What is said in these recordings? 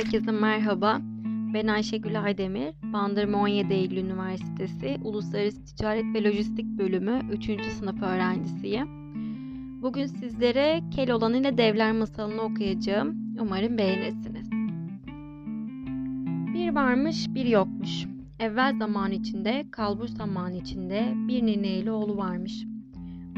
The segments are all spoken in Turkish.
Herkese merhaba. Ben Ayşegül Aydemir. Bandırma 17 Eylül Üniversitesi Uluslararası Ticaret ve Lojistik Bölümü 3. sınıf öğrencisiyim. Bugün sizlere Keloğlan ile Devler masalını okuyacağım. Umarım beğenirsiniz. Bir varmış, bir yokmuş. Evvel zaman içinde, kalbur zaman içinde bir nineyli oğlu varmış.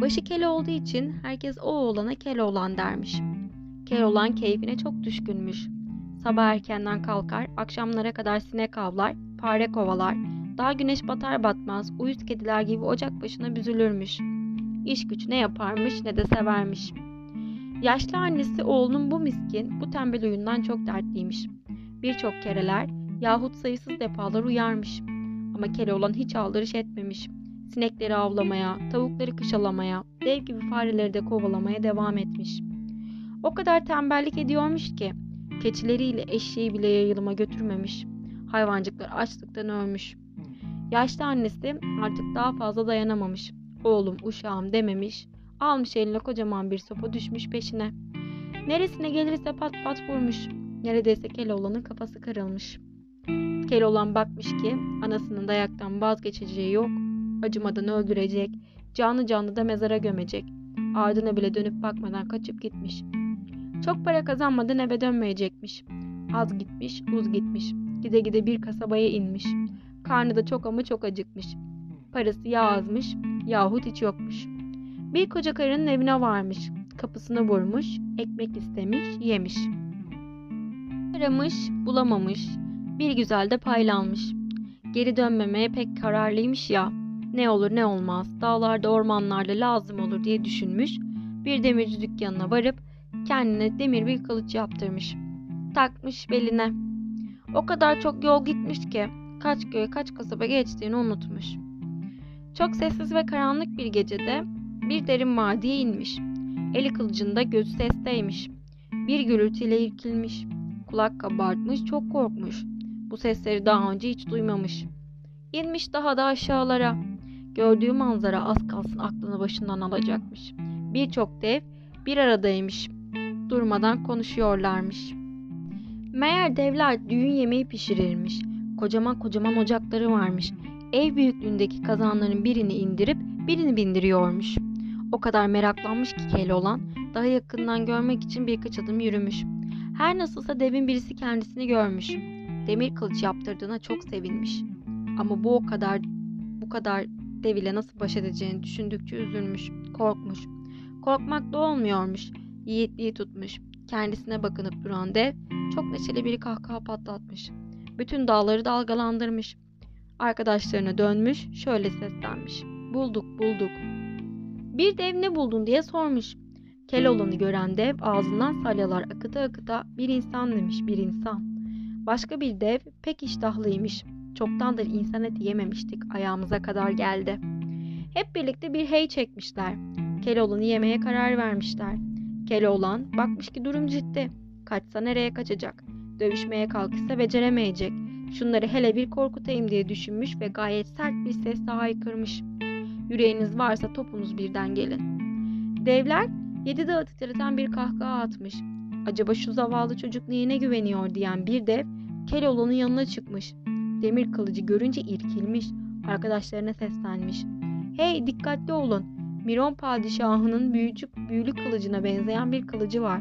Başı kele olduğu için herkes o oğlana Keloğlan dermiş. Keloğlan keyfine çok düşkünmüş. Sabah erkenden kalkar, akşamlara kadar sinek avlar, fare kovalar, daha güneş batar batmaz uyuz kediler gibi ocak başına büzülürmüş. İş güç ne yaparmış ne de severmiş. Yaşlı annesi oğlunun bu miskin, bu tembel oyundan çok dertliymiş. Birçok kereler yahut sayısız defalar uyarmış. Ama Keloğlan hiç aldırış etmemiş. Sinekleri avlamaya, tavukları kışalamaya, dev gibi fareleri de kovalamaya devam etmiş. O kadar tembellik ediyormuş ki Keçileriyle eşeği bile yayılıma götürmemiş. Hayvancıklar açlıktan ölmüş. Yaşlı annesi artık daha fazla dayanamamış. Oğlum uşağım dememiş. Almış eline kocaman bir sopa düşmüş peşine. Neresine gelirse pat pat vurmuş. Neredeyse Keloğlan'ın kafası kırılmış. Keloğlan bakmış ki anasının dayaktan vazgeçeceği yok. Acımadan öldürecek. Canlı canlı da mezara gömecek. Ardına bile dönüp bakmadan kaçıp gitmiş. Çok para kazanmadan eve dönmeyecekmiş. Az gitmiş, uz gitmiş. Gide gide bir kasabaya inmiş. Karnı da çok ama çok acıkmış. Parası ya azmış yahut hiç yokmuş. Bir koca karının evine varmış. Kapısını vurmuş, ekmek istemiş, yemiş. Aramış, bulamamış. Bir güzel de paylanmış. Geri dönmemeye pek kararlıymış ya. Ne olur ne olmaz, dağlarda ormanlarda lazım olur diye düşünmüş. Bir demirci dükkanına varıp kendine demir bir kılıç yaptırmış. Takmış beline. O kadar çok yol gitmiş ki kaç köy kaç kasaba geçtiğini unutmuş. Çok sessiz ve karanlık bir gecede bir derin vadiye inmiş. Eli kılıcında gözü sesteymiş. Bir gürültüyle irkilmiş. Kulak kabartmış çok korkmuş. Bu sesleri daha önce hiç duymamış. İnmiş daha da aşağılara. Gördüğü manzara az kalsın aklını başından alacakmış. Birçok dev bir aradaymış durmadan konuşuyorlarmış. Meğer devler düğün yemeği pişirirmiş. Kocaman kocaman ocakları varmış. Ev büyüklüğündeki kazanların birini indirip birini bindiriyormuş. O kadar meraklanmış ki Keloğlan daha yakından görmek için birkaç adım yürümüş. Her nasılsa devin birisi kendisini görmüş. Demir kılıç yaptırdığına çok sevinmiş. Ama bu o kadar bu kadar dev ile nasıl baş edeceğini düşündükçe üzülmüş, korkmuş. Korkmak da olmuyormuş. Yiğitliği tutmuş. Kendisine bakınıp duran dev çok neşeli bir kahkaha patlatmış. Bütün dağları dalgalandırmış. Arkadaşlarına dönmüş, şöyle seslenmiş. Bulduk, bulduk. Bir dev ne buldun diye sormuş. Keloğlan'ı gören dev ağzından salyalar akıta akıta bir insan demiş, bir insan. Başka bir dev pek iştahlıymış. Çoktandır insan eti yememiştik, ayağımıza kadar geldi. Hep birlikte bir hey çekmişler. Keloğlan'ı yemeye karar vermişler. Keloğlan bakmış ki durum ciddi. Kaçsa nereye kaçacak? Dövüşmeye kalkışsa beceremeyecek. Şunları hele bir korkutayım diye düşünmüş ve gayet sert bir sesle haykırmış. Yüreğiniz varsa topunuz birden gelin. Devler yedi dağı titreten bir kahkaha atmış. Acaba şu zavallı çocuk neyine güveniyor diyen bir dev Keloğlan'ın yanına çıkmış. Demir kılıcı görünce irkilmiş. Arkadaşlarına seslenmiş. Hey dikkatli olun. Miron padişahının büyücük büyülü kılıcına benzeyen bir kılıcı var.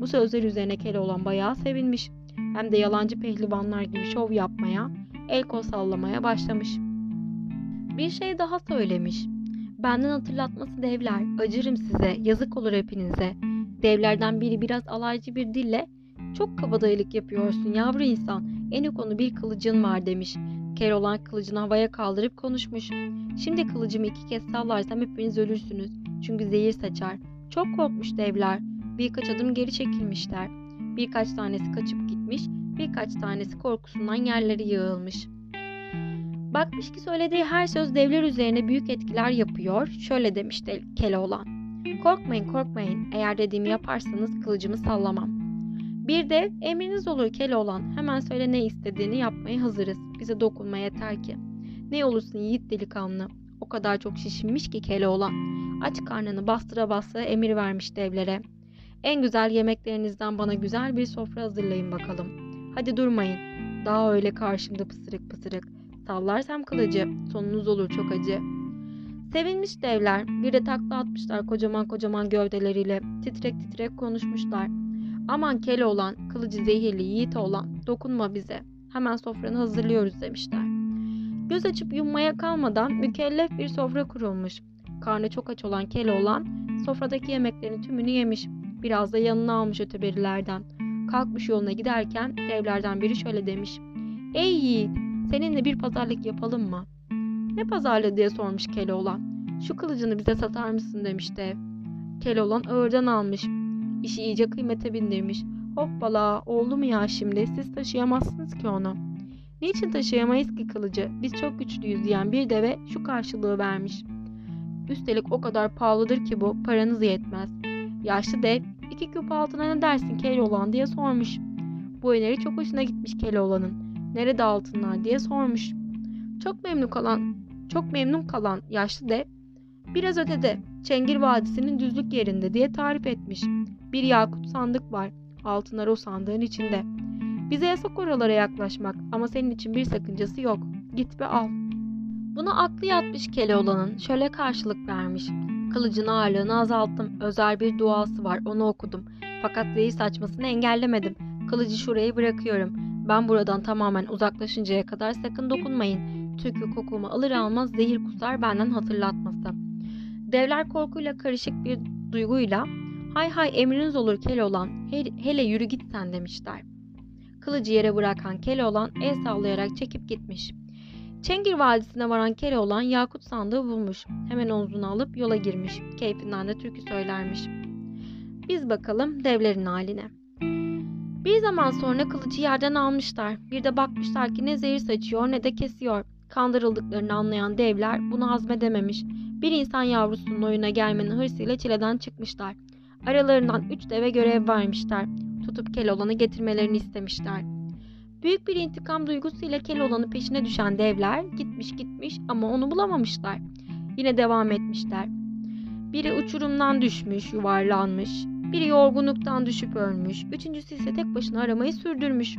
Bu sözler üzerine Keloğlan bayağı sevinmiş. Hem de yalancı pehlivanlar gibi şov yapmaya, el kol sallamaya başlamış. Bir şey daha söylemiş. Benden hatırlatması devler, acırım size, yazık olur hepinize. Devlerden biri biraz alaycı bir dille, çok kabadayılık yapıyorsun yavru insan, en konu bir kılıcın var demiş. Keloğlan kılıcını havaya kaldırıp konuşmuş. Şimdi kılıcımı iki kez sallarsam hepiniz ölürsünüz. Çünkü zehir saçar. Çok korkmuş devler. Birkaç adım geri çekilmişler. Birkaç tanesi kaçıp gitmiş, birkaç tanesi korkusundan yerleri yığılmış. Bakmış ki söylediği her söz devler üzerine büyük etkiler yapıyor. Şöyle demişti Keloğlan. Korkmayın korkmayın. Eğer dediğimi yaparsanız kılıcımı sallamam. Bir dev emriniz olur Keloğlan. Hemen söyle ne istediğini yapmaya hazırız. Bize dokunma yeter ki. Ne olursun yiğit delikanlı. O kadar çok şişinmiş ki Keloğlan. Aç karnını bastıra bastıra emir vermiş devlere. En güzel yemeklerinizden bana güzel bir sofra hazırlayın bakalım. Hadi durmayın. Daha öyle karşımda pısırık pısırık. Sallarsam kılıcı sonunuz olur çok acı. Sevinmiş devler bir de takla atmışlar kocaman kocaman gövdeleriyle titrek titrek konuşmuşlar. Aman kele olan, kılıcı zehirli yiğit olan dokunma bize. Hemen sofranı hazırlıyoruz demişler. Göz açıp yummaya kalmadan mükellef bir sofra kurulmuş. Karnı çok aç olan kele olan sofradaki yemeklerin tümünü yemiş. Biraz da yanına almış öteberilerden. Kalkmış yoluna giderken devlerden biri şöyle demiş. Ey yiğit seninle bir pazarlık yapalım mı? Ne pazarlığı diye sormuş Keloğlan. Şu kılıcını bize satar mısın demiş dev. Keloğlan ağırdan almış. İşi iyice kıymete bindirmiş. Hoppala oldu mu ya şimdi siz taşıyamazsınız ki onu. Niçin taşıyamayız ki kılıcı biz çok güçlüyüz diyen bir deve şu karşılığı vermiş. Üstelik o kadar pahalıdır ki bu paranız yetmez. Yaşlı dev iki küp altına ne dersin Keloğlan diye sormuş. Bu öneri çok hoşuna gitmiş Keloğlan'ın. Nerede altınlar diye sormuş. Çok memnun kalan, çok memnun kalan yaşlı dev biraz ötede Çengir Vadisi'nin düzlük yerinde diye tarif etmiş. Bir yakut sandık var. Altınlar o sandığın içinde. Bize yasak oralara yaklaşmak ama senin için bir sakıncası yok. Git ve al. Buna aklı yatmış Keloğlan'ın şöyle karşılık vermiş. Kılıcın ağırlığını azalttım. Özel bir duası var onu okudum. Fakat zehir saçmasını engellemedim. Kılıcı şuraya bırakıyorum. Ben buradan tamamen uzaklaşıncaya kadar sakın dokunmayın. Tükü kokumu alır almaz zehir kusar benden hatırlatması. Devler korkuyla karışık bir duyguyla hay hay emriniz olur Keloğlan he- hele yürü git sen demişler. Kılıcı yere bırakan Keloğlan el sallayarak çekip gitmiş. Çengir Vadisi'ne varan Keloğlan yakut sandığı bulmuş. Hemen omzuna alıp yola girmiş. Keyfinden de türkü söylermiş. Biz bakalım devlerin haline. Bir zaman sonra kılıcı yerden almışlar. Bir de bakmışlar ki ne zehir saçıyor ne de kesiyor. Kandırıldıklarını anlayan devler bunu hazmedememiş. Bir insan yavrusunun oyuna gelmenin hırsıyla çileden çıkmışlar. Aralarından üç deve görev vermişler. Tutup Keloğlan'ı getirmelerini istemişler. Büyük bir intikam duygusuyla Keloğlan'ın peşine düşen devler gitmiş gitmiş ama onu bulamamışlar. Yine devam etmişler. Biri uçurumdan düşmüş, yuvarlanmış. Biri yorgunluktan düşüp ölmüş. Üçüncüsü ise tek başına aramayı sürdürmüş.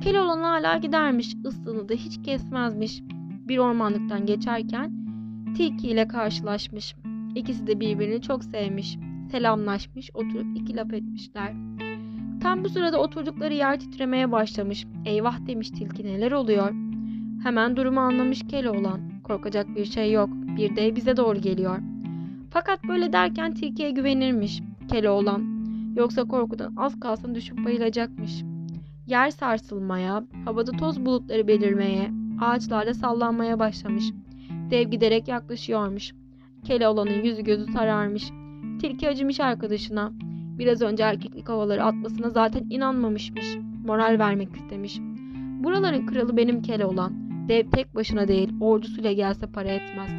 Keloğlan hala gidermiş, ıslığını da hiç kesmezmiş. Bir ormanlıktan geçerken Tilki ile karşılaşmış. İkisi de birbirini çok sevmiş. Selamlaşmış, oturup iki laf etmişler. Tam bu sırada oturdukları yer titremeye başlamış. Eyvah demiş tilki neler oluyor? Hemen durumu anlamış Keloğlan. Korkacak bir şey yok. Bir dev bize doğru geliyor. Fakat böyle derken tilkiye güvenirmiş Keloğlan. Yoksa korkudan az kalsın düşüp bayılacakmış. Yer sarsılmaya, havada toz bulutları belirmeye, ağaçlarda sallanmaya başlamış. Dev giderek yaklaşıyormuş. Keloğlan'ın yüzü gözü sararmış. Tilki acımış arkadaşına. Biraz önce erkeklik havaları atmasına zaten inanmamışmış. Moral vermek istemiş. Buraların kralı benim Keloğlan. Dev tek başına değil, ordusuyla gelse para etmez.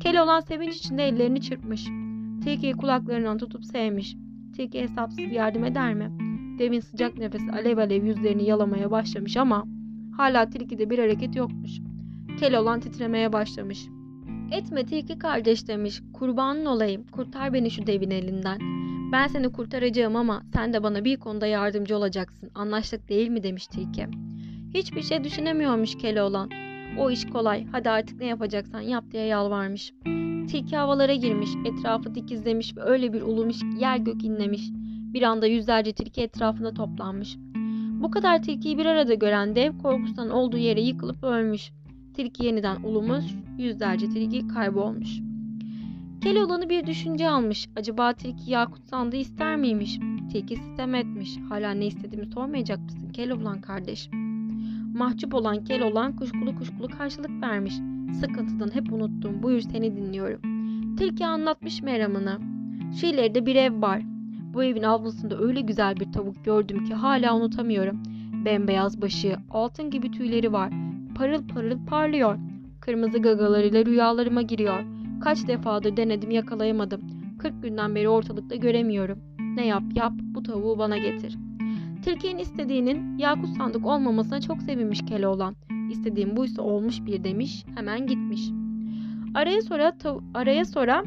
Keloğlan sevinç içinde ellerini çırpmış. Tilkiyi kulaklarından tutup sevmiş. Tilki hesapsız yardım eder mi? Devin sıcak nefesi alev alev yüzlerini yalamaya başlamış ama hala tilkide bir hareket yokmuş. Keloğlan titremeye başlamış. Etme tilki kardeş demiş. Kurbanın olayım. Kurtar beni şu devin elinden. Ben seni kurtaracağım ama sen de bana bir konuda yardımcı olacaksın. Anlaştık değil mi demiş tilki. Hiçbir şey düşünemiyormuş Keloğlan. O iş kolay. Hadi artık ne yapacaksan yap diye yalvarmış. Tilki havalara girmiş. Etrafı dikizlemiş ve öyle bir ulumuş ki yer gök inlemiş. Bir anda yüzlerce tilki etrafında toplanmış. Bu kadar tilkiyi bir arada gören dev korkusundan olduğu yere yıkılıp ölmüş. Tilki yeniden ulumuş, yüzlerce tilki kaybolmuş. Keloğlan'ı bir düşünce almış. Acaba tilki yakut sandığı ister miymiş? Tilki sistem etmiş. Hala ne istediğimi sormayacak mısın Keloğlan kardeş? Mahcup olan Keloğlan kuşkulu kuşkulu karşılık vermiş. Sıkıntıdan hep unuttum. Buyur seni dinliyorum. Tilki anlatmış meramını. Şu ileride bir ev var. Bu evin avlusunda öyle güzel bir tavuk gördüm ki hala unutamıyorum. Bembeyaz başı, altın gibi tüyleri var. Parıl parıl parlıyor. Kırmızı gagalarıyla rüyalarıma giriyor. Kaç defadır denedim yakalayamadım. 40 günden beri ortalıkta göremiyorum. Ne yap yap bu tavuğu bana getir. Tilkinin istediğinin yakut sandık olmamasına çok sevinmiş Keloğlan. İstediğim buysa olmuş bir demiş hemen gitmiş. Araya sonra, tav- araya sonra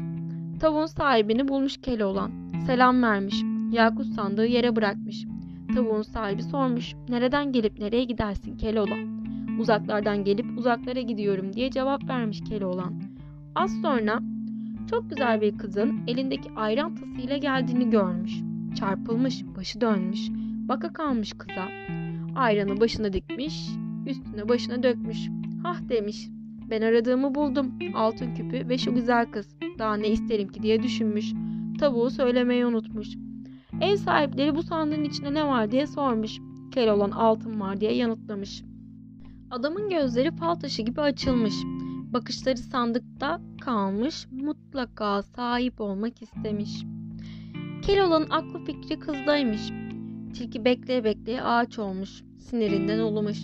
tavuğun sahibini bulmuş Keloğlan. Selam vermiş. Yakut sandığı yere bırakmış. Tavuğun sahibi sormuş. Nereden gelip nereye gidersin Keloğlan? Uzaklardan gelip uzaklara gidiyorum diye cevap vermiş Keloğlan. Az sonra çok güzel bir kızın elindeki ayran tasıyla geldiğini görmüş. Çarpılmış, başı dönmüş. Baka kalmış kıza. Ayranı başına dikmiş, üstüne başına dökmüş. Hah demiş. Ben aradığımı buldum. Altın küpü ve şu güzel kız. Daha ne isterim ki diye düşünmüş. Tavuğu söylemeyi unutmuş. Ev sahipleri bu sandığın içinde ne var diye sormuş. Keloğlan altın var diye yanıtlamış. Adamın gözleri fal taşı gibi açılmış. Bakışları sandıkta kalmış, mutlaka sahip olmak istemiş. Keloğlan'ın aklı fikri kızdaymış. Tilki bekleye bekleye ağaç olmuş, sinirinden olmuş.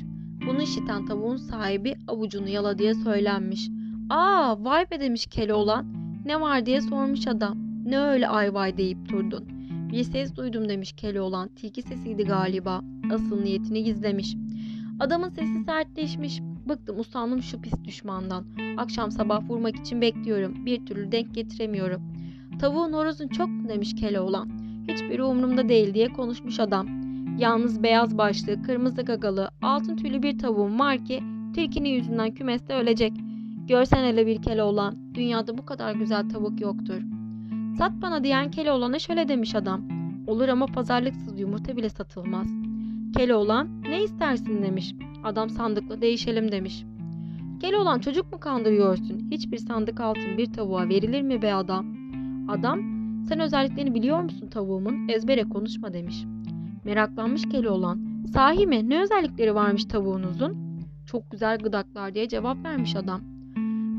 Bunu işiten tavuğun sahibi avucunu yala diye söylenmiş. Aa vay be demiş Keloğlan. Ne var diye sormuş adam. Ne öyle ay vay deyip durdun. Bir ses duydum demiş Keloğlan. Tilki sesiydi galiba. Asıl niyetini gizlemiş. Adamın sesi sertleşmiş. Bıktım usandım şu pis düşmandan. Akşam sabah vurmak için bekliyorum. Bir türlü denk getiremiyorum. Tavuğun horozun çok mu demiş Keloğlan. Hiçbiri umurumda değil diye konuşmuş adam. Yalnız beyaz başlı, kırmızı gagalı, altın tüylü bir tavuğum var ki tilkinin yüzünden kümeste ölecek. Görsen hele bir Keloğlan, dünyada bu kadar güzel tavuk yoktur. Sat bana diyen Keloğlan'a şöyle demiş adam. Olur ama pazarlıksız yumurta bile satılmaz. Keloğlan ne istersin demiş. Adam sandıkla değişelim demiş. Keloğlan çocuk mu kandırıyorsun? Hiçbir sandık altın bir tavuğa verilir mi be adam? Adam sen özelliklerini biliyor musun tavuğumun? Ezbere konuşma demiş. Meraklanmış Keloğlan. Sahi mi? Ne özellikleri varmış tavuğunuzun? Çok güzel gıdaklar diye cevap vermiş adam.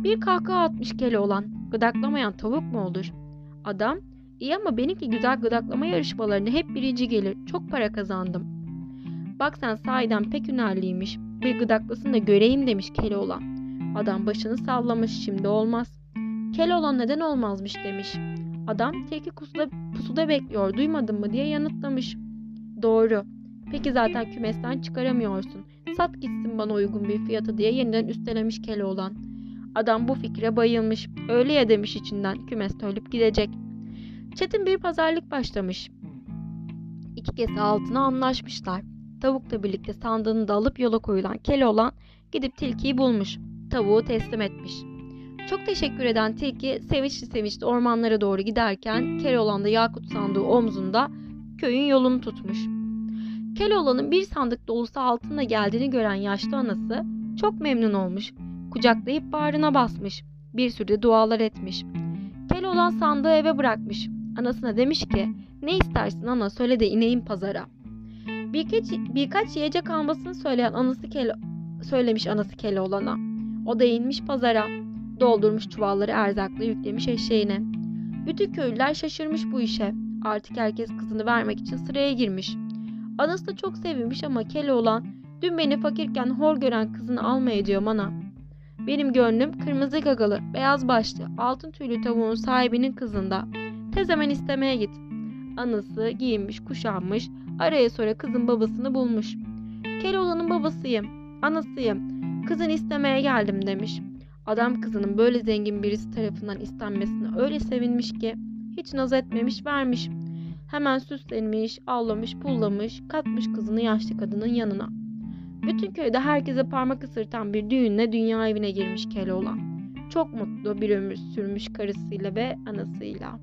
Bir kahkaha atmış Keloğlan. Gıdaklamayan tavuk mu olur? Adam, iyi ama benimki güzel gıdaklama yarışmalarında hep birinci gelir. Çok para kazandım. Bak sen sahiden pek hünerliymiş. Bir gıdaklasın da göreyim demiş Keloğlan. Adam başını sallamış şimdi olmaz. Keloğlan neden olmazmış demiş. Adam tilki kusuda, pusuda bekliyor duymadın mı diye yanıtlamış. Doğru. Peki zaten kümesten çıkaramıyorsun. Sat gitsin bana uygun bir fiyatı diye yeniden üstelemiş Keloğlan. Adam bu fikre bayılmış. Öyle ya demiş içinden kümeste ölüp gidecek. Çetin bir pazarlık başlamış. İki kese altına anlaşmışlar. Tavukla birlikte sandığını da alıp yola koyulan Keloğlan gidip tilkiyi bulmuş. Tavuğu teslim etmiş. Çok teşekkür eden tilki sevinçli sevinçli ormanlara doğru giderken Keloğlan da Yakut sandığı omzunda köyün yolunu tutmuş. Keloğlan'ın bir sandık dolusu altınla geldiğini gören yaşlı anası çok memnun olmuş. Kucaklayıp bağrına basmış. Bir sürü dualar etmiş. Keloğlan sandığı eve bırakmış. Anasına demiş ki ne istersin ana söyle de ineyim pazara. Birkaç, birkaç yiyecek almasını söyleyen anası Kelo, söylemiş anası Keloğlan'a. O da inmiş pazara. Doldurmuş çuvalları erzakla yüklemiş eşeğine. Bütün köylüler şaşırmış bu işe. Artık herkes kızını vermek için sıraya girmiş. Anası da çok sevinmiş ama Keloğlan dün beni fakirken hor gören kızını almaya diyor ana. Benim gönlüm kırmızı gagalı, beyaz başlı, altın tüylü tavuğun sahibinin kızında. Tez hemen istemeye git. Anası giyinmiş, kuşanmış, araya sonra kızın babasını bulmuş. Keloğlan'ın babasıyım, anasıyım, kızın istemeye geldim demiş. Adam kızının böyle zengin birisi tarafından istenmesine öyle sevinmiş ki hiç naz etmemiş vermiş. Hemen süslenmiş, avlamış, pullamış, katmış kızını yaşlı kadının yanına. Bütün köyde herkese parmak ısırtan bir düğünle dünya evine girmiş Keloğlan. Çok mutlu bir ömür sürmüş karısıyla ve anasıyla.